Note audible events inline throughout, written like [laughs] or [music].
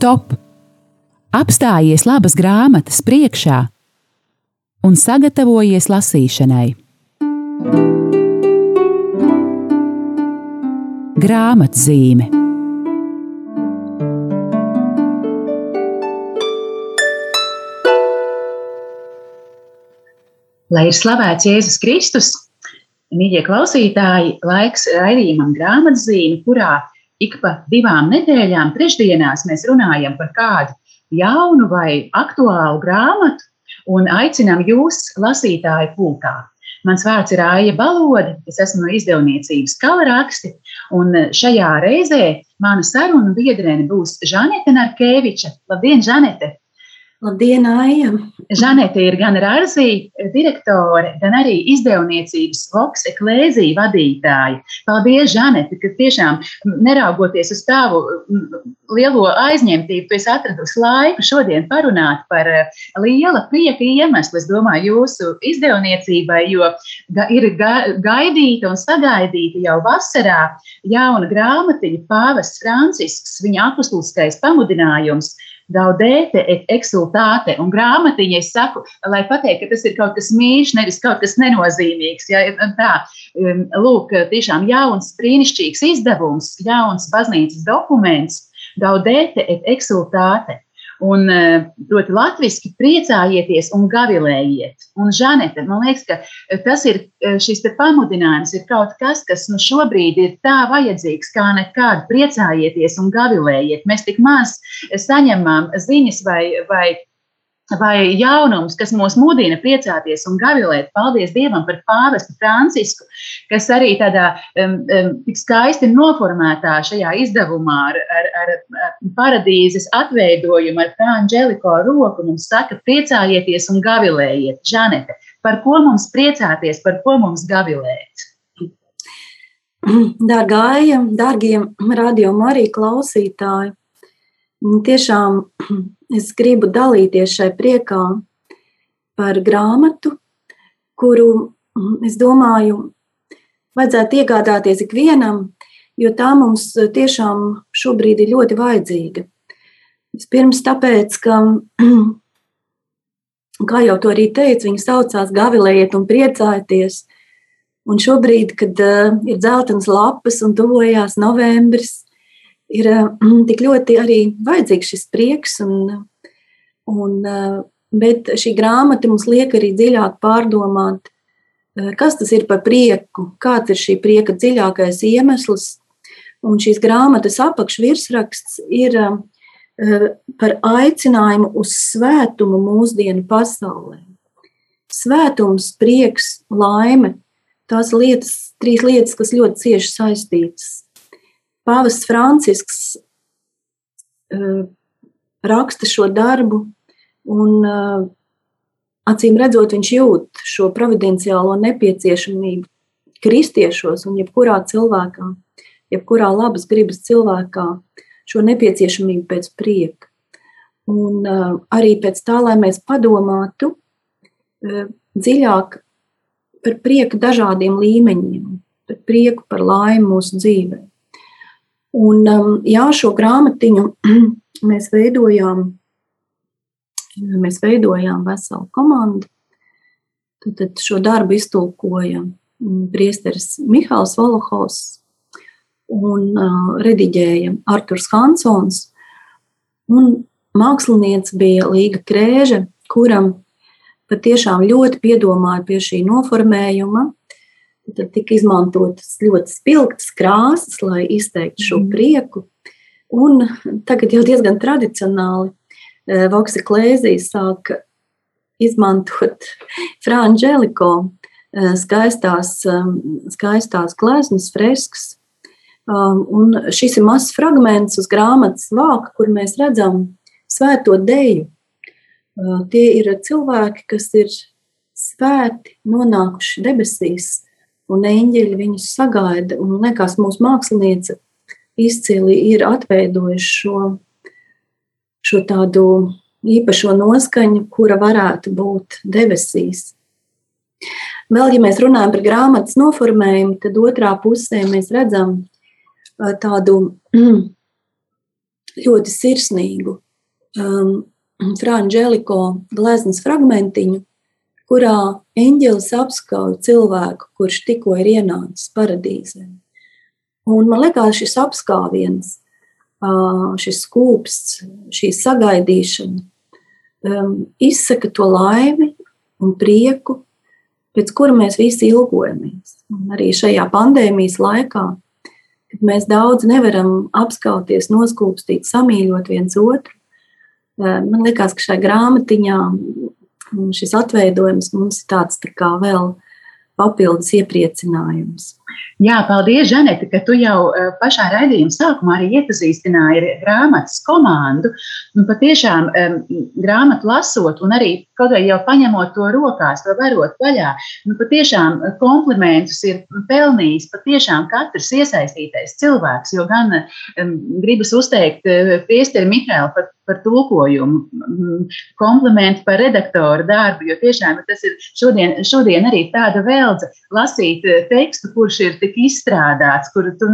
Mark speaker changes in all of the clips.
Speaker 1: stop! Apstājies labas grāmatas priekšā un sagatavojies lasīšanai. Grāmatzīme
Speaker 2: Lai ir slavēts Jēzus Kristus, mīļie klausītāji, laiks raidījumam grāmatzīme, kurā ik pa divām nedēļām, trešdienās mēs runājam par kādu jaunu vai aktuālu grāmatu un aicinām jūs lasītāju pulkā. Mans vārds ir Aija Balode, es esmu no izdevniecības Kalaraksti, un šajā reizē mana saruna biedrene būs Žanete Narkeviča. Labdien, Žanete!
Speaker 3: Labdien, Aija!
Speaker 2: Žanete ir gan Rāzija direktore, gan arī izdevniecības Vox Eklēzija vadītāja. Paldies, Žanete, ka tiešām neraugoties uz tavu lielo aizņemtību, tu esi atradusi laiku šodien parunāt par eh, liela prieka iemeslu, es domāju, jūsu izdevniecībai, jo ir gaidīta un sagaidīta jau vasarā jauna grāmatiņa Pāvests Francisks, viņa apustuliskais pamudinājums gaudēte et exultāte. Un grāmatiņa, es saku, lai pateiktu, ka tas ir kaut kas mīļš, nevis kaut kas nenozīmīgs. Ja, tā, um, lūk, tiešām jauns, brīnišķīgs izdevums, jauns baznīcas dokuments, gaudēte et exultāte. Un ļoti latviešu priecājieties un gavilējiet. Un, Žanete, man liekas, ka tas ir šis pamudinājums, ir kaut kas, kas nu šobrīd ir tā vajadzīgs, kā nekad. Priecājieties un gavilējiet. Mēs tik maz saņemam ziņas vai, vai vai jaunums, kas mūs mudina priecāties un gavilēt. Paldies Dievam par pāvestu Francisku, kas arī tādā um, um, tik skaisti noformētā šajā izdevumā ar, ar, ar paradīzes atveidojumu, ar Frančeliko roku mums saka, priecājieties un gavilējiet. Žanete, par ko mums priecāties, par ko mums gavilēt?
Speaker 3: Dārgāja, dārgie radio Marija klausītāji, tiešām [clears throat] es gribu dalīties šai priekā par grāmatu, kuru mm, es domāju, vajadzētu iegādāties ikvienam, jo tā mums tiešām šobrīd ir ļoti vajadzīga. Vispirms tāpēc, ka, [clears throat] kā jau to arī teicu, viņi saucās Gavilējiet un priecājieties. Un šobrīd, kad uh, ir dzeltenas lapas un tuvojās novembris, ir mm, tik ļoti arī vajadzīgs šis prieks. Un, un, eh, bet šī grāmata mums liek arī dziļāk pārdomāt, eh, kas tas ir par prieku, kāds ir šī prieka dziļākais iemesls. Un šīs grāmatas apakšvirsraksts ir par aicinājumu uz svētumu mūsdienu pasaulē. Svētums, prieks, laime - tās lietas, trīs lietas, kas ļoti cieši saistītas Pāvests Francisks uh, raksta šo darbu, un uh, acīm redzot, viņš jūt šo providenciālo nepieciešamību kristiešos un jebkurā cilvēkā, jebkurā labas gribas cilvēkā, šo nepieciešamību pēc prieka. Un uh, arī pēc tā, lai mēs padomātu uh, dziļāk par prieku dažādiem līmeņiem, par prieku, par laimi mūsu dzīvēm. Un, um, jā, šo grāmatiņu [clears throat] mēs veidojām, mēs veidojām veselu komandu. Tad šo darbu iztulkoja mm, priesteris Mihāls Volohovs un uh, rediģēja Arturs Hansons. Un mākslinieks bija Līga Krēže, kuram patiešām ļoti piedomāja pie šī noformējuma Tad tika izmantotas ļoti spilgtas krāsas, lai izteiktu šo mhm. prieku. Un tagad jau diezgan tradicionāli e, Voksa Klēzijas sāk izmantot [laughs] Frančeliko e, skaistās, e, skaistās gleznas, freskas. Un šis ir mazs fragments uz grāmatas vāka, kur mēs redzam svēto deju. Tie ir cilvēki, kas ir svēti, nonākuši debesīs, un eņģeļi viņus sagaida. Un liekas, mūsu māksliniece izcili ir atveidojuši šo, šo tādu īpašo noskaņu, kura varētu būt debesīs. Vēl, ja mēs runājam par grāmatas noformējumu, tad otrā pusē mēs redzam tādu [clears throat] ļoti sirsnīgu um, Frančēliko gleznas fragmentiņu, kurā eņģelis apskauj cilvēku, kurš tikko ir ienācis paradīzē. Un man liekas, šis apskāviens, šis skūpsts, šī sagaidīšana izsaka to laimi un prieku, pēc kura mēs visi ilgojamies. Un arī šajā pandēmijas laikā, kad mēs daudz nevaram apskauties, noskūpstīt, samīļot viens otru, man liekas, ka šajā grāmatiņā šis atveidojums mums ir tāds tā kā vēl papildus iepriecinājums.
Speaker 2: Jā, paldies, Žanete, ka tu jau eh, pašā raidījuma sākumā arī iepazīstināji ar grāmatas komandu. Un patiešām grāmatu lasot, un arī kaut vai jau paņemot to rokās, to varot vaļā, nu, patiešām komplimentus ir pelnījis patiešām katrs iesaistītais cilvēks, jo gan um, gribas uzteikt uh, priesteri Mihēlu par, par tulkojumu, um, komplimenti par redaktoru darbu, jo tiešām tas ir šodien, šodien arī tāda vēldze lasīt tekstu, kurš ir tik izstrādāts, kur tu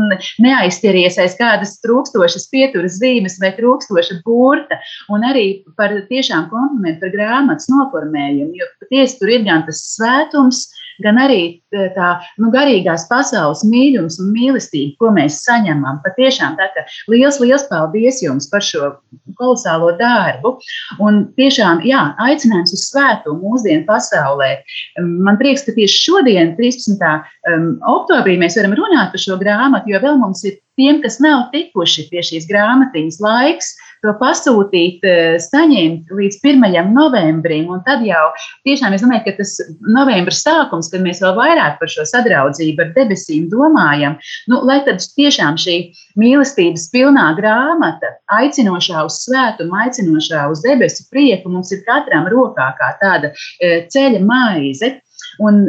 Speaker 2: neaizķeries aiz kādas trūkstošas pieturas zīmes vai trūkstoša burta, un arī par tiešām komplimentu par grāmatas noformējumu, jo patiesi tur ir gan tas svētums, gan arī e, tā nu, garīgās pasaules mīlestības un mīlestība, ko mēs saņemam. Patiešām tā liels, liels paldies jums par šo kolosālo darbu. Un tiešām, jā, aicinājums uz svētumu mūsdienu pasaulē. Man prieks, ka tieši šodien, 13. Um, oktobrī, mēs varam runāt par šo grāmatu, jo vēl mums ir tiem, kas nav tikuši pie šīs grāmatiņas laiks, to pasūtīt, eh, saņemt līdz 1. novembrim. Un tad jau tiešām es domāju, ka tas novembris sākums, kad mēs vēl vairāk par šo sadraudzību ar debesīm domājam, nu, lai tad tiešām šī mīlestības pilnā grāmata, aicinošā uz svētumu, aicinošā uz debesu prieku, mums ir katram rokā kā tāda eh, ceļa maize. Un,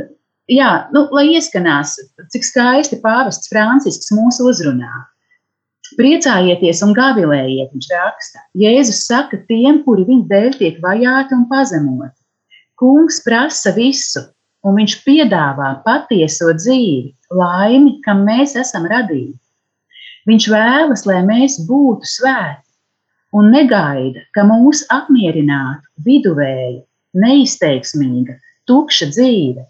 Speaker 2: jā, nu, lai ieskanās, cik skaisti pāvests Francisks mūs uzrunā. Priecājieties un gavilējiet, viņš raksta. Jēzus saka tiem, kuri viņa dēļ tiek vajāti un pazemoti. Kungs prasa visu, un viņš piedāvā patieso dzīvi, laimi, kam mēs esam radīti. Viņš vēlas, lai mēs būtu svēti, un negaida, ka mūs apmierinātu viduvēja, neizteiksmīga, tukša dzīve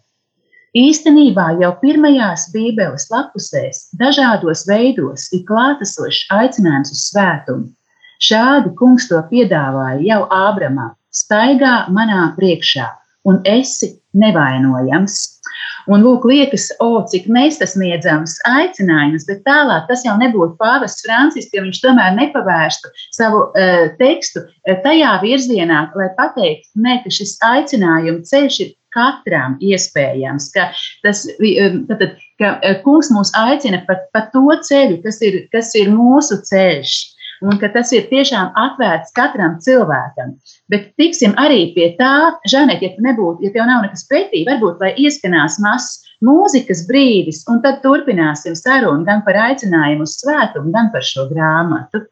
Speaker 2: Īstenībā jau pirmajās Bībeles lapusēs dažādos veidos ir klātesošs aicinājums uz svētumu. Šādi kungs to piedāvāja jau Ābramam: staigā manā priekšā, un esi nevainojams. Un lūk, liekas, o, cik nesasniedzams aicinājums, bet tālāk tas jau nebūtu pāvests Francisks, ja viņš tomēr nepavērstu savu uh, tekstu uh, tajā virzienā, lai pateiktu, ne, ka šis aicinājuma ceļš ir katram iespējams, ka tas tātad, ka e, kungs mūs aicina pa, pa to ceļu, kas ir, kas ir mūsu ceļš. Un ka tas ir tiešām atvērts katram cilvēkam. Bet tiksim arī pie tā, Žanet, ja, nebūtu, ja tev nav nekas pretī, varbūt lai ieskanās mazs mūzikas brīdis, un tad turpināsim sarunu gan par aicinājumu uz svētumu, gan par šo grāmatu.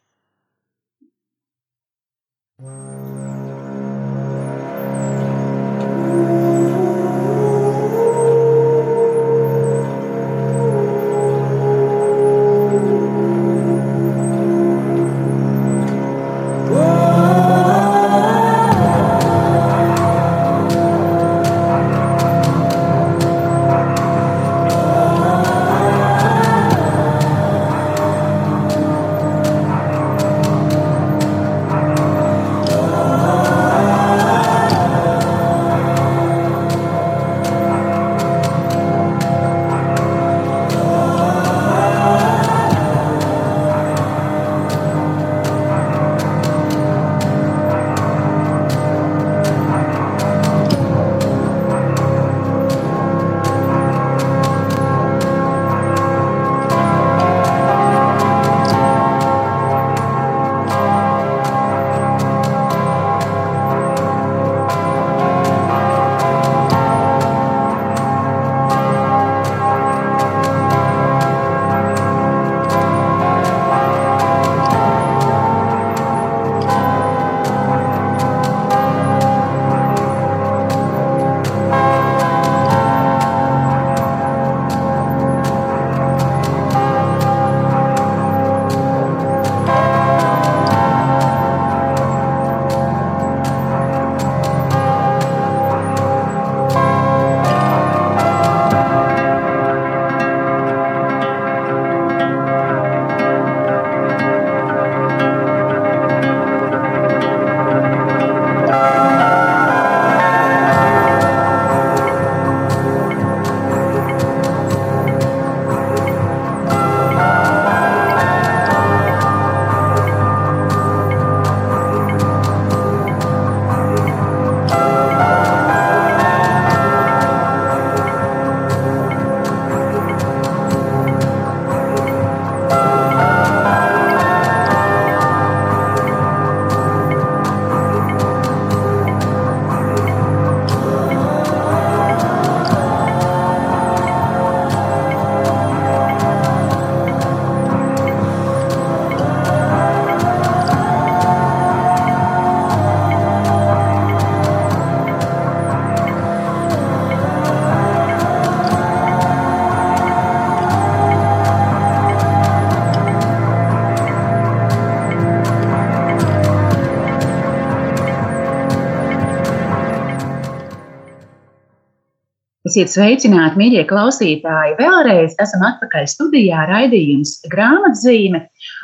Speaker 2: Esiet sveicināti, mīļie klausītāji! Vēlreiz esam atpakaļ studijā raidījums grāmatzīme.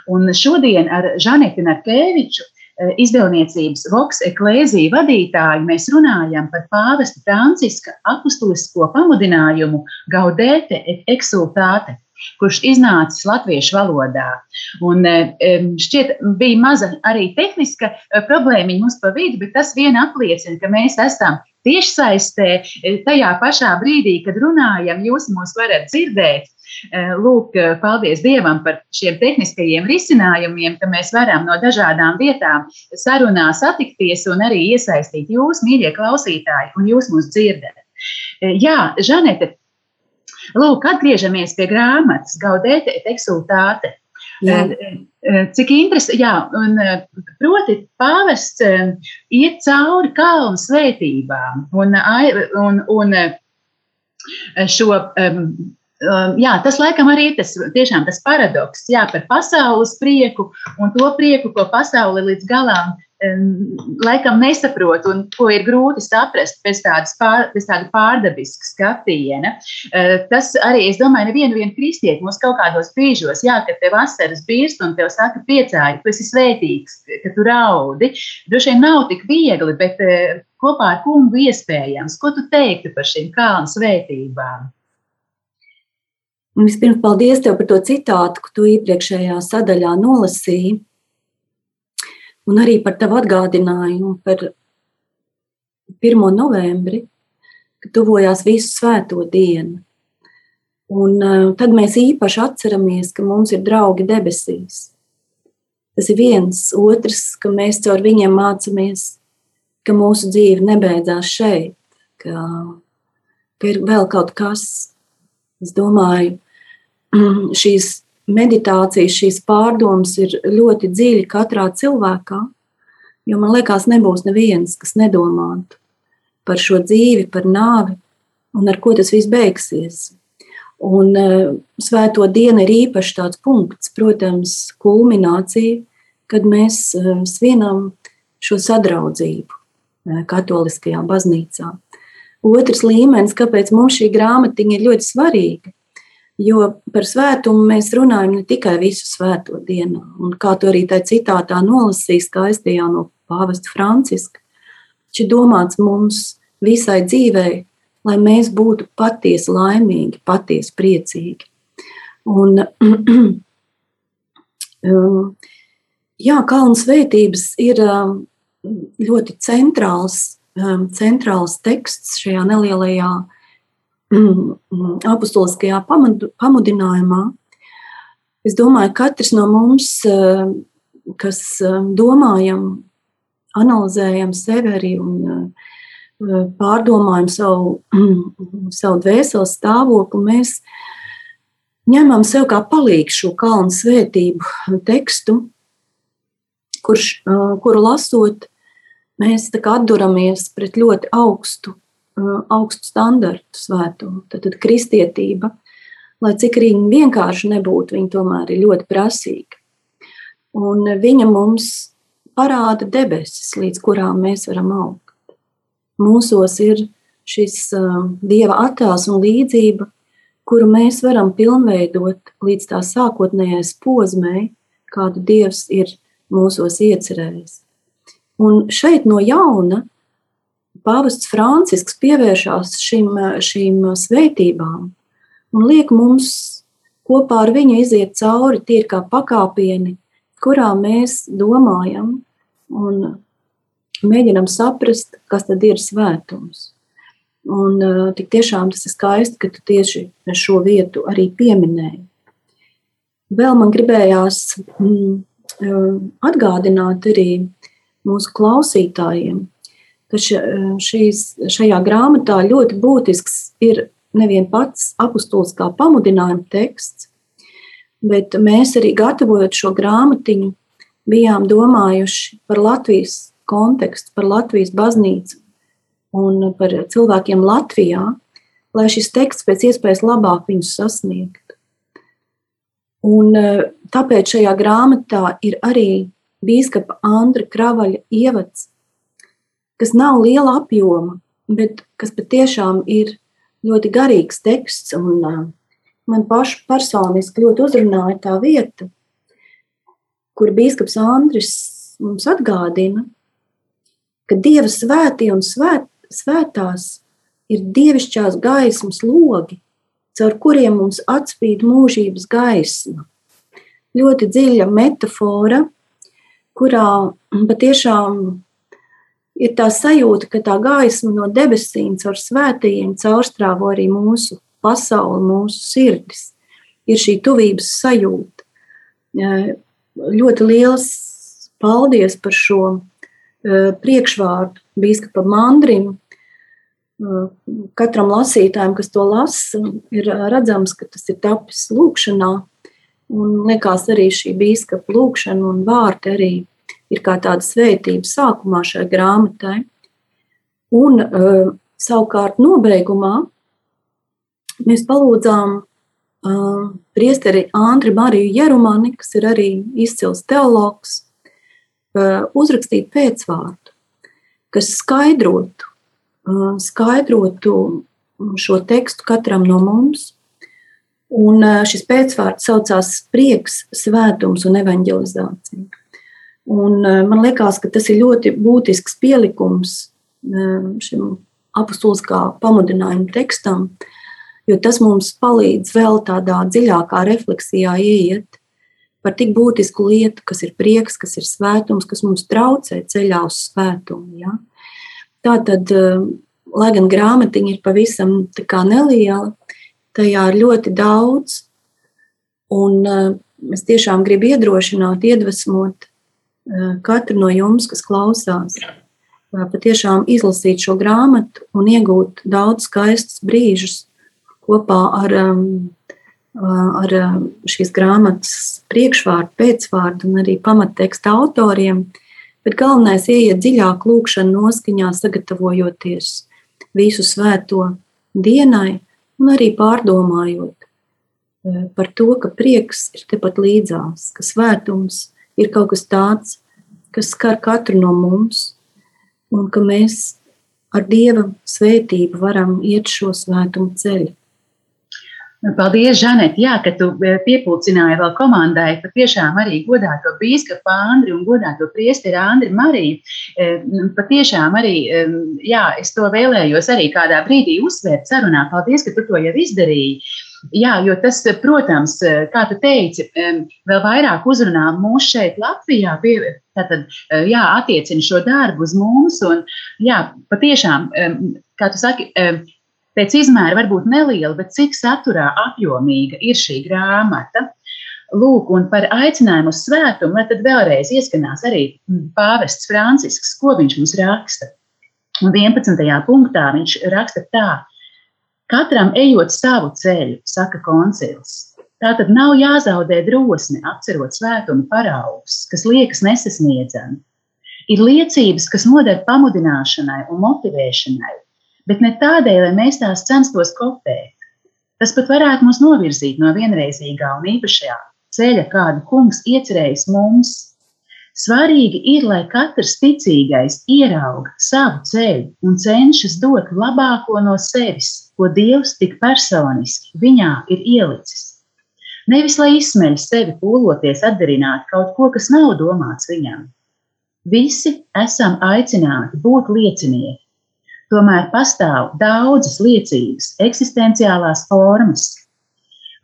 Speaker 2: Un šodien ar Žaneti Narkeviču, eh, izdevniecības Voks eklēzija vadītāju, mēs runājam par pāvesta Franciska apustulisko pamudinājumu Gaudēte et exultāte kurš iznācis latviešu valodā. Un, šķiet, bija maza arī tehniska eh, problēma mums pa vidu, bet tas vien apliecina, ka mēs esam tiešsaistē eh, tajā pašā brīdī, kad runājam, jūs mūs varat dzirdēt. Eh, lūk, paldies Dievam par šiem tehniskajiem risinājumiem, ka mēs varam no dažādām vietām sarunā satikties un arī iesaistīt jūs, mīļie klausītāji, un jūs mūs dzirdat. Jā, Žanete, Lūk, atgriežamies pie grāmatas, gaudēte et exultāte. Eh, eh, cik interesanti, jā, un proti pāvests eh, iet cauri kalnu svētībām un, un, un šo jā, tas laikam arī tas, tiešām tas paradoks, jā, par pasaules prieku un to prieku, ko pasaule līdz galam laikam nesaprot un ko ir grūti saprast pēc, pār, pēc tāda pārdabiska skatiena. Tas arī, es domāju, nevienu vienu kristieti mums kaut kādos brīžos, jā, kad tev asaras birst un tev saka priecāji, tu esi svētīgs, ka tu raudi. Droši vien nav tik viegli, bet eh, kopā ar kungu iespējams. Ko tu teiktu par šīm kalnu svētībām?
Speaker 3: Vispirms, paldies tev par to citātu, ko tu iepriekšējā sadaļā nolasīji un arī par tavu atgādinājumu par 1. novembri, kad tuvojās visu svēto dienu. Un uh, tad mēs īpaši atceramies, ka mums ir draugi debesīs. Tas ir viens, otrs, ka mēs caur viņiem mācāmies, ka mūsu dzīve nebeidzās šeit, ka, ka ir vēl kaut kas. Es domāju, [clears throat] šīs meditācijas, šīs pārdomas ir ļoti dziļi katrā cilvēkā. Jo man liekas, nebūs neviens, kas nedomātu par šo dzīvi, par nāvi un ar ko tas viss beigsies. Un uh, svēto dienu ir īpaši tāds punkts, protams, kulminācija, kad mēs uh, svinam šo sadraudzību uh, Katoliskajā baznīcā. Otrs līmenis, kāpēc mums šī grāmatiņa ir ļoti svarīga, Jo par svētumu mēs runājam ne tikai visu svēto dienu, un kā tu arī tajā citātā nolasīji skaistajā no pāvesta Franciska, šis domāts mums visai dzīvei, lai mēs būtu patiesi laimīgi, patiesi priecīgi. Un, [clears throat] um, jā, kalnu svētības ir um, ļoti centrāls, um, centrāls teksts šajā nelielajā apustuliskajā pamudinājumā. Es domāju, ka katrs no mums, eh, kas eh, domājam, analizējam sevi arī un eh, pārdomājam savu, [clears throat] savu dvēseles stāvokli, mēs ņemam sev kā palīgu šo kalnu svētību tekstu, kurš, kuru lasot, mēs atduramies pret ļoti augstu augstu standartu svētumu. Tad, tad kristietība, lai cik arī vienkārši nebūtu, viņa tomēr ir ļoti prasīga. Un viņa mums parāda debesis, līdz kurām mēs varam augt. Mūsos ir šis dieva attēls un līdzība, kuru mēs varam pilnveidot līdz tā sākotnējai posmei, kādu dievs ir mūsos iecerējis. Un šeit no jauna Pāvests Francisks pievēršās šim, šīm svētībām un liek mums kopā ar viņu iziet cauri tie kā pakāpieni, kurā mēs domājam un mēģinam saprast, kas tad ir svētums. Un tik tiešām tas ir skaisti, ka tu tieši šo vietu arī pieminēji. Vēl man gribējās mm, atgādināt arī mūsu klausītājiem, ka šīs, šajā grāmatā ļoti būtisks ir nevien pats apustuliskā pamudinājuma teksts, bet mēs arī gatavojot šo grāmatiņu, bijām domājuši par Latvijas kontekstu, par Latvijas baznīcu un par cilvēkiem Latvijā, lai šis teksts pēc iespējas labāk viņus sasniegtu. Un tāpēc šajā grāmatā ir arī bīskapa Andra Kravaļa ievads kas nav liela apjoma, bet kas patiešām ir ļoti garīgs teksts, un man pašu personiski ļoti uzrunāja tā vieta, kur bīskaps Andris mums atgādina, ka Dieva svētie un svēt, svētās ir dievišķās gaismas logi, caur kuriem mums atspīd mūžības gaisma. Ļoti dziļa metāfora, kurā patiešām ir tā sajūta, ka tā gaisma no debesīm caur svētajiem caurstrāvo arī mūsu pasauli, mūsu sirdis. Ir šī tuvības sajūta. Ļoti liels paldies par šo priekšvārdu Bīskapa Mandrim. Katram lasītājam, kas to lasa, ir redzams, ka tas ir tapis lūkšanā. Un liekas, arī šī bīskapa lūkšana un vārti arī ir kā tāda svētība sākumā šai grāmatai. Un e, savukārt nobeigumā mēs palūdzām priesteri Andri Mariju Jerumani, kas ir arī izcils teologs, uzrakstīt pēcvārdu, kas skaidrotu, skaidrotu šo tekstu katram no mums. Un šis pēcvārds saucās prieks, svētums un evanģelizācija. Un man liekas, ka tas ir ļoti būtisks pielikums šim apustuliskā pamudinājuma tekstam, jo tas mums palīdz vēl tādā dziļākā refleksijā ieiet par tik būtisku lietu, kas ir prieks, kas ir svētums, kas mums traucē ceļā uz svētumu. Ja? Tā tad, eh, lai gan grāmatiņa ir pavisam neliela, tajā ir ļoti daudz, un eh, es tiešām gribu iedrošināt, iedvesmot eh, katru no jums, kas klausās, patiešām izlasīt šo grāmatu un iegūt daudz skaistus brīžus kopā ar um, ar šīs grāmatas priekšvārdu, pēcvārdu un arī pamatteksta autoriem. Bet galvenais ir ieiet dziļāk lūkšanā, noskaņā, sagatavojoties visu svēto dienai un arī pārdomājot par to, ka prieks ir tepat līdzās, ka svētums ir kaut kas tāds, kas skar katru no mums, un ka mēs ar Dieva svētību varam iet šo svētumu ceļu.
Speaker 2: Paldies, Žanet, jā, ka tu e, piepulcināji vēl komandai. Patiešām arī godāto bīskapu Andri un godāto priesteri Andri Mariju. E, patiešām arī, e, jā, es to vēlējos arī kādā brīdī uzsvērt sarunā. Paldies, ka tu to jau izdarīji. Jā, jo tas, protams, kā tu teici, vēl vairāk uzrunā mūs šeit Latvijā, pie, tātad, jā, attiecina šo darbu uz mums. Un, jā, patiešām, kā tu saki, Pēc izmēra varbūt neliela, bet cik saturā apjomīga ir šī grāmata. Lūk, un par aicinājumu uz svētumu, lai tad vēlreiz ieskanās arī pāvests Francisks, ko viņš mums raksta. Un 11. punktā viņš raksta tā: Katram ejot savu ceļu, saka koncils. Tā tad nav jāzaudē drosme, atcerot svētumu paraugus, kas liekas nesasniedzami. Ir liecības, kas noder pamudināšanai un motivēšanai, bet ne tādēļ, lai mēs tās censtos kopēt. Tas pat varētu mūs novirzīt no vienreizīgā un īpašajā ceļa, kādu kungs iecerējis mums. Svarīgi ir, lai katrs ticīgais ierauga savu ceļu un cenšas dot labāko no sevis, ko Dievs tik personiski viņā ir ielicis. Nevis lai izsmeļ sevi pūloties atdarināt kaut ko, kas nav domāts viņam. Visi esam aicināti būt liecinieki, Tomēr pastāv daudzas liecības, eksistenciālās formas.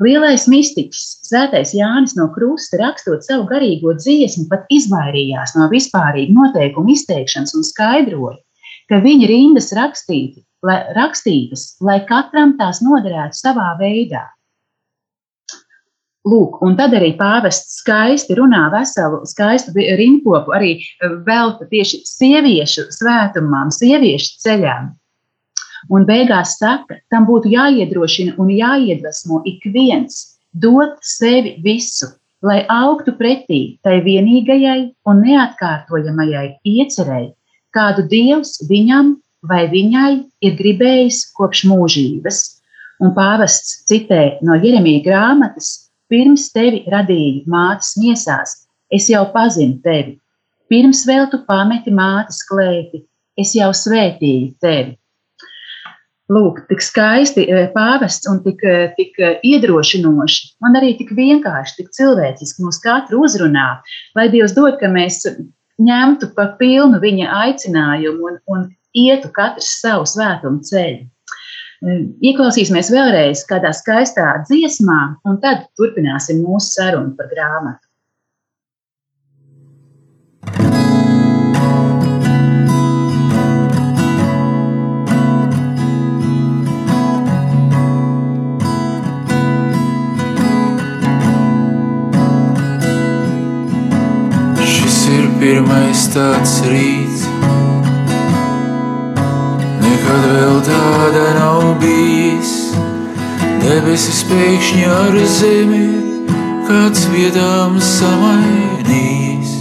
Speaker 2: Lielais mistiķis, Svētais Jānis no Krusta, rakstot savu garīgo dziesmu, pat izvairījās no vispārīga noteikuma izteikšanas un skaidroja, ka viņa rindas rakstīti, lai, rakstītas, lai katram tās noderētu savā veidā. Lūk, un tad arī pāvests skaisti runā veselu skaistu rinkopu, arī eh, velta tieši sieviešu svētumām, sieviešu ceļām. Un beigās saka, tam būtu jāiedrošina un jāiedvesmo ik viens dot sevi visu, lai augtu pretī tai vienīgajai un neatkārtojamajai iecerēji, kādu Dievs viņam vai viņai ir gribējis kopš mūžības. Un pāvests citē no Jeremija grāmatas Pirms tevi radīju mātes miesās, es jau pazinu tevi. Pirms vēl tu pameti mātes klēti, es jau svētīju tevi. Lūk, tik skaisti pāvests un tik, tik iedrošinoši. Man arī tik vienkārši, tik cilvēciski mūs katru uzrunā. Lai Dievs dod, ka mēs ņemtu pa pilnu viņa aicinājumu un, un ietu katrs savu svētumu ceļu. Ieklausīsimies vēlreiz kādā skaistā dziesmā, un tad turpināsim mūsu sarunu par grāmatu.
Speaker 4: Pirmais tāds rīts. Nekad vēl tāda nav bijis. Debesis pēkšņi ar zemi kāds viedām samainījis.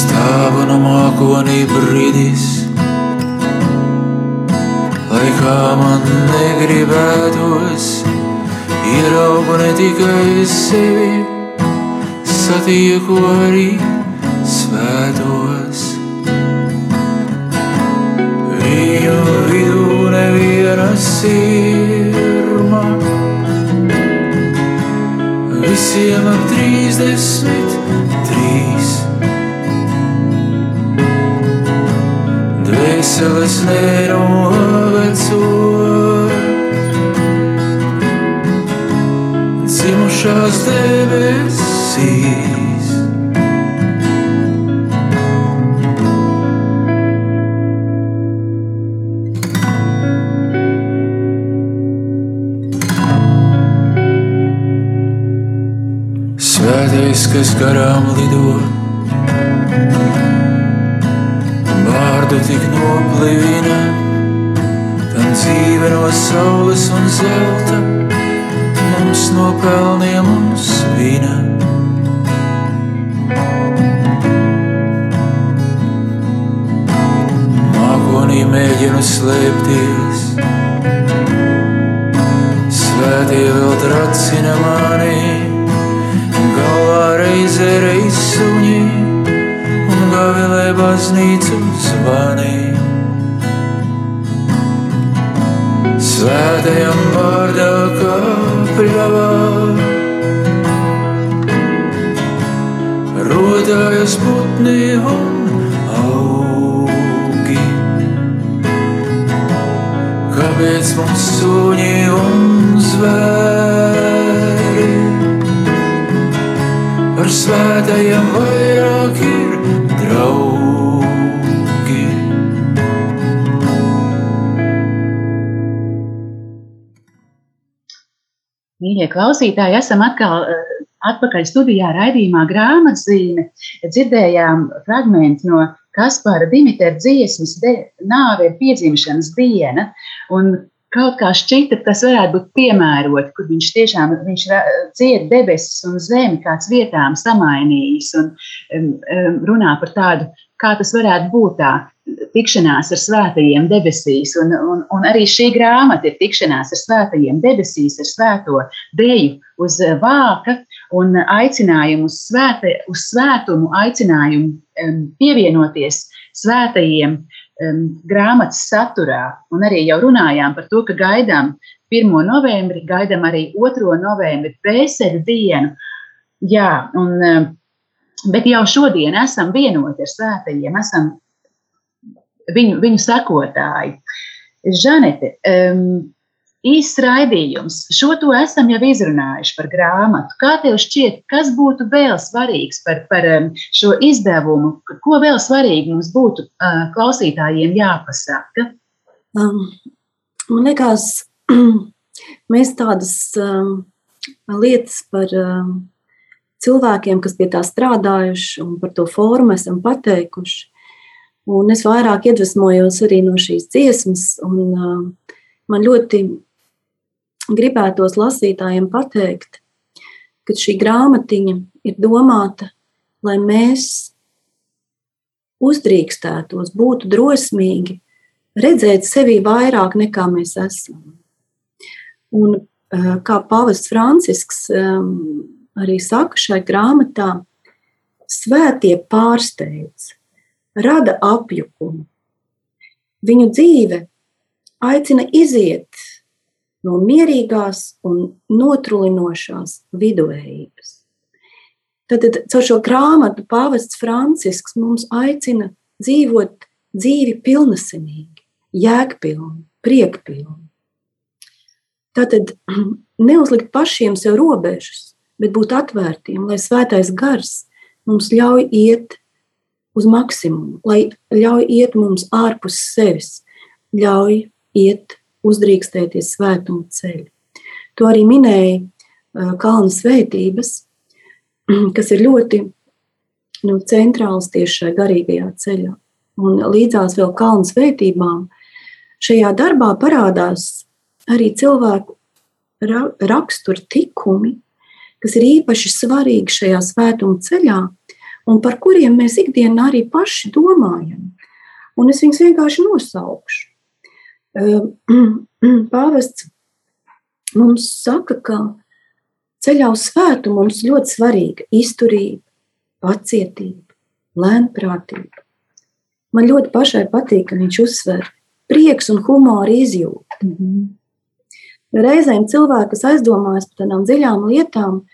Speaker 4: Stāvu no mākonī brīdis, lai kā man negribētos Ieraugu ne tikai sevi, satieku arī svētos. Viņu vidū neviena sirma, visiem ap trīsdesmit trīs. Dvēseles nenovecojas. Dzimušās debesīs. Svētais, kas garām lido, vārdu tik noplivina, tam dzīve no saules un zelta mums no pelniem un svina. Mākonī mēģinu slēpties, svētie vēl tracina mani, galvā reizē reiz suņi un gavilē baznīcu zvanīt. svētajam vārdā kāpļavā. Rodājas putni un augi, kāpēc mums suņi un zvēri par svētajiem vairāk ir draugi.
Speaker 2: Mīļie klausītāji, esam atkal eh, atpakaļ studijā raidījumā grāmatzīme. Dzirdējām fragment no Kaspara Dimitra dziesmas Nāve ir piedzimšanas diena. Un kaut kā šķita, tas varētu būt piemērot, kur viņš tiešām viņš dzied debesis un zemi, kāds vietām samainījis un um, runā par tādu, kā tas varētu būt tā tikšanās ar svētajiem debesīs. Un, un, un arī šī grāmata ir tikšanās ar svētajiem debesīs, ar svēto deju uz vāka un aicinājumu uz, svēta, uz svētumu, aicinājumu um, pievienoties svētajiem um, grāmatas saturā. Un arī jau runājām par to, ka gaidām 1. novembri, gaidām arī 2. novembri, pēceļu dienu. Jā, un, um, bet jau šodien esam vienoti ar svētajiem, esam viņu, viņu sekotāji. Žanete, um, īsts raidījums. Šo to esam jau izrunājuši par grāmatu. Kā tev šķiet, kas būtu vēl svarīgs par, par šo izdevumu? Ko vēl svarīgi mums būtu uh, klausītājiem jāpasaka?
Speaker 3: Um, man liekas, [clears throat] mēs tādas um, lietas par um, cilvēkiem, kas pie tā strādājuši un par to formu esam pateikuši. Un es vairāk iedvesmojos arī no šīs dziesmas. Un, uh, man ļoti gribētos lasītājiem pateikt, ka šī grāmatiņa ir domāta, lai mēs uzdrīkstētos, būtu drosmīgi, redzēt sevi vairāk nekā mēs esam. Un, kā Pāvests Francisks arī saka šai grāmatā, svētie pārsteidz rada apjukumu. Viņu dzīve aicina iziet no mierīgās un notrulinošās viduvējības. Tad caur šo grāmatu pāvests Francisks mums aicina dzīvot dzīvi pilnesenīgi, jēgpilni, priekpilni. Tātad [clears throat] neuzlikt pašiem sev robežas, bet būt atvērtiem, lai svētais gars mums ļauj iet uz maksimumu, lai ļauj iet mums ārpus sevis, ļauj iet, uzdrīkstēties svētuma ceļu. To arī minēja Kalnu svētības, [clears throat] kas ir ļoti nu, centrāls tieši šajā garīgajā ceļā. Un līdzās vēl kalnu svētībām šajā darbā parādās arī cilvēku rakstura tikumi, kas ir īpaši svarīgi šajā svētuma ceļā, un par kuriem mēs ikdienā arī paši domājam. Un es viņus vienkārši nosaukšu. [clears throat] Pāvests mums saka, ka ceļā uz svētu mums ļoti svarīga izturība, pacietība, lēnprātība. Man ļoti pašai patīk, ka viņš uzsver prieks un humora izjūtu. Mm -hmm. Reizēm cilvēki, kas aizdomājas par tādām dziļām lietām,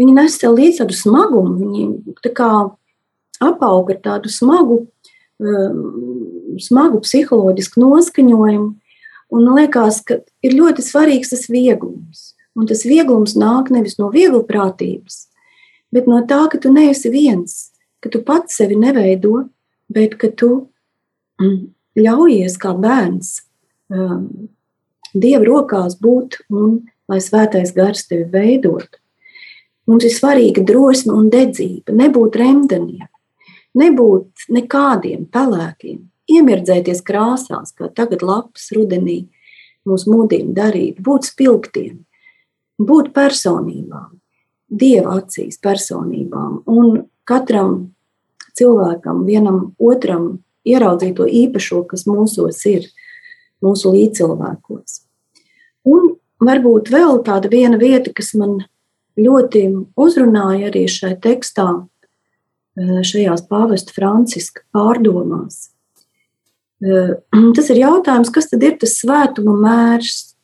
Speaker 3: viņi nes sev līdzi tādu smagumu, viņi tā kā apaug ar tādu smagu, um, smagu psiholoģisku noskaņojumu. Un man liekas, ka ir ļoti svarīgs tas vieglums. Un tas vieglums nāk nevis no vieglprātības, bet no tā, ka tu neesi viens, ka tu pats sevi neveido, bet ka tu mm, ļaujies kā bērns um, Dieva rokās būt un lai svētais gars tevi veidot. Mums ir svarīga drosme un dedzība, nebūt remdeniem, nebūt nekādiem pelēkiem, iemirdzēties krāsās, kā tagad lapas rudenī mūs mudina darīt, būt spilgtiem, būt personībām, dieva acīs personībām. Un katram cilvēkam, vienam otram ieraudzīt to īpašo, kas mūsos ir, mūsu līdzcilvēkos. Un varbūt vēl tāda viena vieta, kas man ļoti uzrunāja arī šai tekstā, eh, šajās pāvesta Franciska pārdomās. Eh, [clears throat] tas ir jautājums, kas tad ir tas svētuma mērs?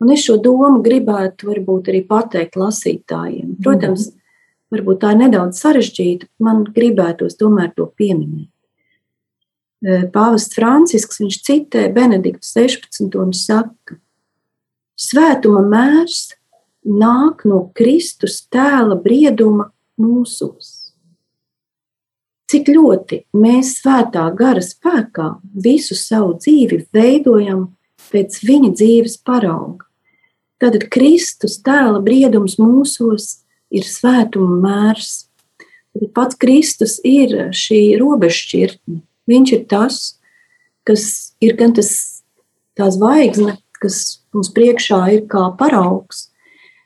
Speaker 3: Un es šo domu gribētu varbūt arī pateikt lasītājiem. Protams, varbūt tā ir nedaudz sarežģīta, man gribētos tomēr to pieminēt. Eh, pāvests Francisks, viņš citē Benediktu 16 un saka, svētuma mērs nāk no Kristus tēla brieduma mūsos. Cik ļoti mēs svētā gara spēkā visu savu dzīvi veidojam pēc viņa dzīves parauga. Tad Kristus tēla briedums mūsos ir svētuma mērs. Tad pats Kristus ir šī robežšķirtne. Viņš ir tas, kas ir gan tas, tā zvaigzne, kas mums priekšā ir kā paraugs,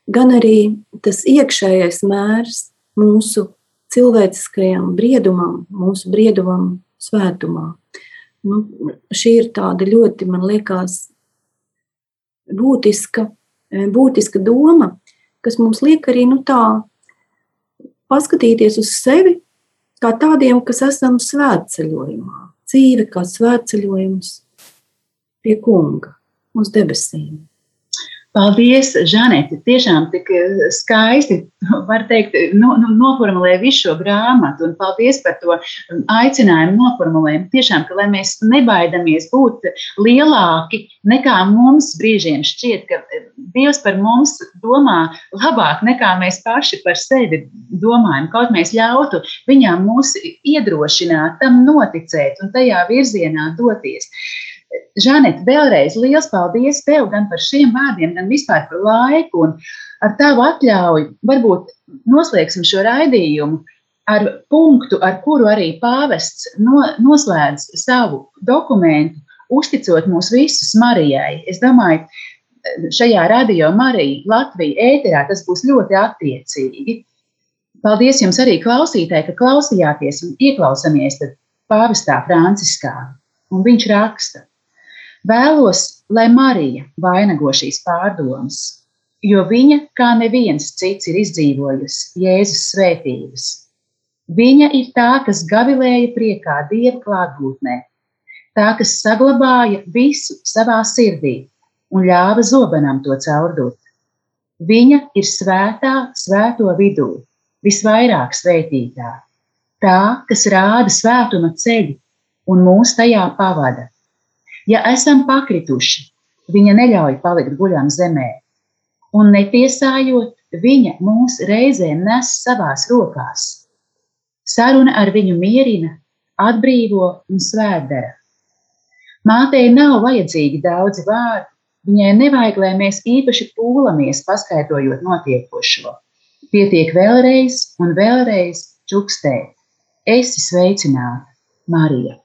Speaker 3: gan arī tas iekšējais mērs mūsu cilvēciskajam briedumam, mūsu briedumam svētumā. Nu, šī ir tāda ļoti, man liekas, būtiska, būtiska doma, kas mums liek arī nu, tā paskatīties uz sevi kā tādiem, kas esam svētceļojumā. Dzīve kā svētceļojums pie kunga uz debesīm.
Speaker 2: Paldies, Žanete. Tiešām tik eh, skaisti, var teikt, no, no, noformulēja visu šo grāmatu. Un paldies par to um, aicinājumu noformulējumu. Tiešām, ka lai mēs nebaidamies būt lielāki nekā mums brīžiem šķiet, ka eh, Dievs par mums domā labāk nekā mēs paši par sevi domājam. Kaut mēs ļautu viņām mūs iedrošināt, tam noticēt un tajā virzienā doties. Žanet, vēlreiz liels paldies tev gan par šiem vārdiem, gan vispār par laiku. Ar tavu atļauju varbūt noslēgsim šo raidījumu ar punktu, ar kuru arī pāvests no, noslēdz savu dokumentu, uzticot mūs visus Marijai. Es domāju, šajā radio Marija Latvija ēterā tas būs ļoti attiecīgi. Paldies jums arī klausītāji, ka klausījāties un ieklausāmies pāvestā Franciskā. Un viņš raksta. Vēlos, lai Marija vainago šīs pārdomas, jo viņa, kā neviens cits, ir izdzīvojusi Jēzus svētības. Viņa ir tā, kas gavilēja priekā Dieva klātbūtnē, tā, kas saglabāja visu savā sirdī un ļāva zobenam to caurdot. Viņa ir svētā, svēto vidū, visvairāk svētītā, tā, kas rāda svētuma ceļu un mūs tajā pavada. Ja esam pakrituši, viņa neļauj palikt guļam zemē, un netiesājot, viņa mūs reizēm nes savās rokās. Saruna ar viņu mierina, atbrīvo un svētdara. Mātei nav vajadzīgi daudzi vārdi, viņai nevajag, lai mēs īpaši pūlamies paskaidrojot notiekošo. Pietiek vēlreiz un vēlreiz čukstēt. Esi sveicināta, Marija!